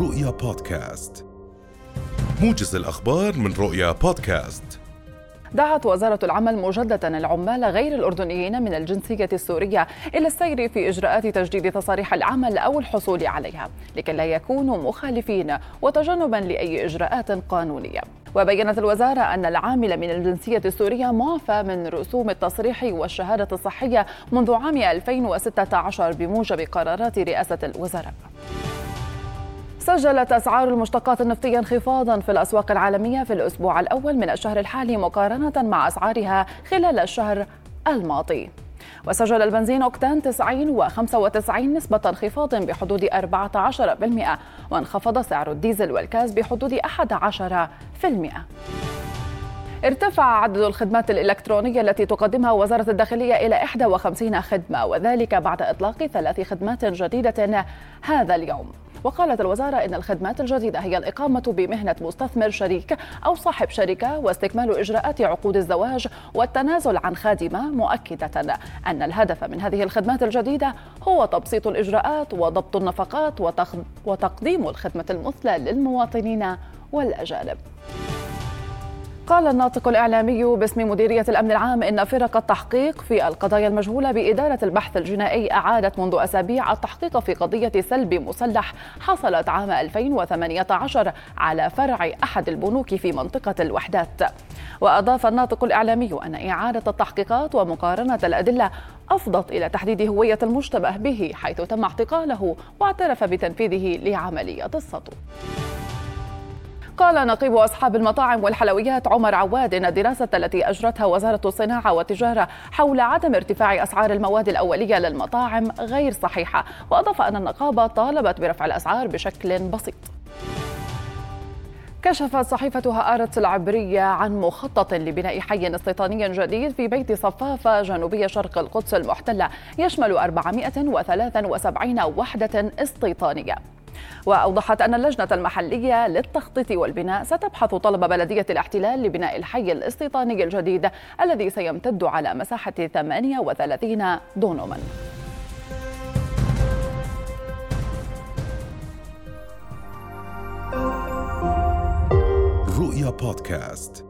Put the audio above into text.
رؤيا بودكاست. موجز الأخبار من رؤيا بودكاست. دعت وزارة العمل مجددا العمال غير الأردنيين من الجنسية السورية إلى السير في إجراءات تجديد تصاريح العمل أو الحصول عليها لكي لا يكونوا مخالفين وتجنبا لأي إجراءات قانونية. وبينت الوزارة أن العامل من الجنسية السورية معفى من رسوم التصريح والشهادة الصحية منذ عام 2016 بموجب قرارات رئاسة الوزراء. سجلت أسعار المشتقات النفطية انخفاضا في الأسواق العالمية في الأسبوع الأول من الشهر الحالي مقارنة مع أسعارها خلال الشهر الماضي. وسجل البنزين أوكتان 90 و95 نسبة انخفاض بحدود 14% وانخفض سعر الديزل والكاز بحدود 11% ارتفع عدد الخدمات الإلكترونية التي تقدمها وزارة الداخلية إلى 51 خدمة وذلك بعد إطلاق ثلاث خدمات جديدة هذا اليوم. وقالت الوزارة إن الخدمات الجديدة هي الإقامة بمهنة مستثمر شريك أو صاحب شركة واستكمال إجراءات عقود الزواج والتنازل عن خادمة مؤكدة. أن الهدف من هذه الخدمات الجديدة هو تبسيط الإجراءات وضبط النفقات وتقديم الخدمة المثلى للمواطنين والأجانب. قال الناطق الإعلامي باسم مديرية الأمن العام إن فرق التحقيق في القضايا المجهولة بإدارة البحث الجنائي أعادت منذ أسابيع التحقيق في قضية سلب مسلح حصلت عام 2018 على فرع أحد البنوك في منطقة الوحدات. وأضاف الناطق الإعلامي أن إعادة التحقيقات ومقارنة الأدلة أفضت إلى تحديد هوية المشتبه به حيث تم اعتقاله واعترف بتنفيذه لعملية السطو. قال نقيب أصحاب المطاعم والحلويات عمر عواد إن الدراسة التي أجرتها وزارة الصناعة والتجارة حول عدم ارتفاع أسعار المواد الأولية للمطاعم غير صحيحة. وأضاف أن النقابة طالبت برفع الأسعار بشكل بسيط. كشفت صحيفة هآرت العبرية عن مخطط لبناء حي استيطاني جديد في بيت صفافة جنوبية شرق القدس المحتلة يشمل 473 وحدة استيطانية. وأوضحت أن اللجنة المحلية للتخطيط والبناء ستبحث طلب بلدية الاحتلال لبناء الحي الاستيطاني الجديد الذي سيمتد على مساحة 38 دونما رؤيا بودكاست.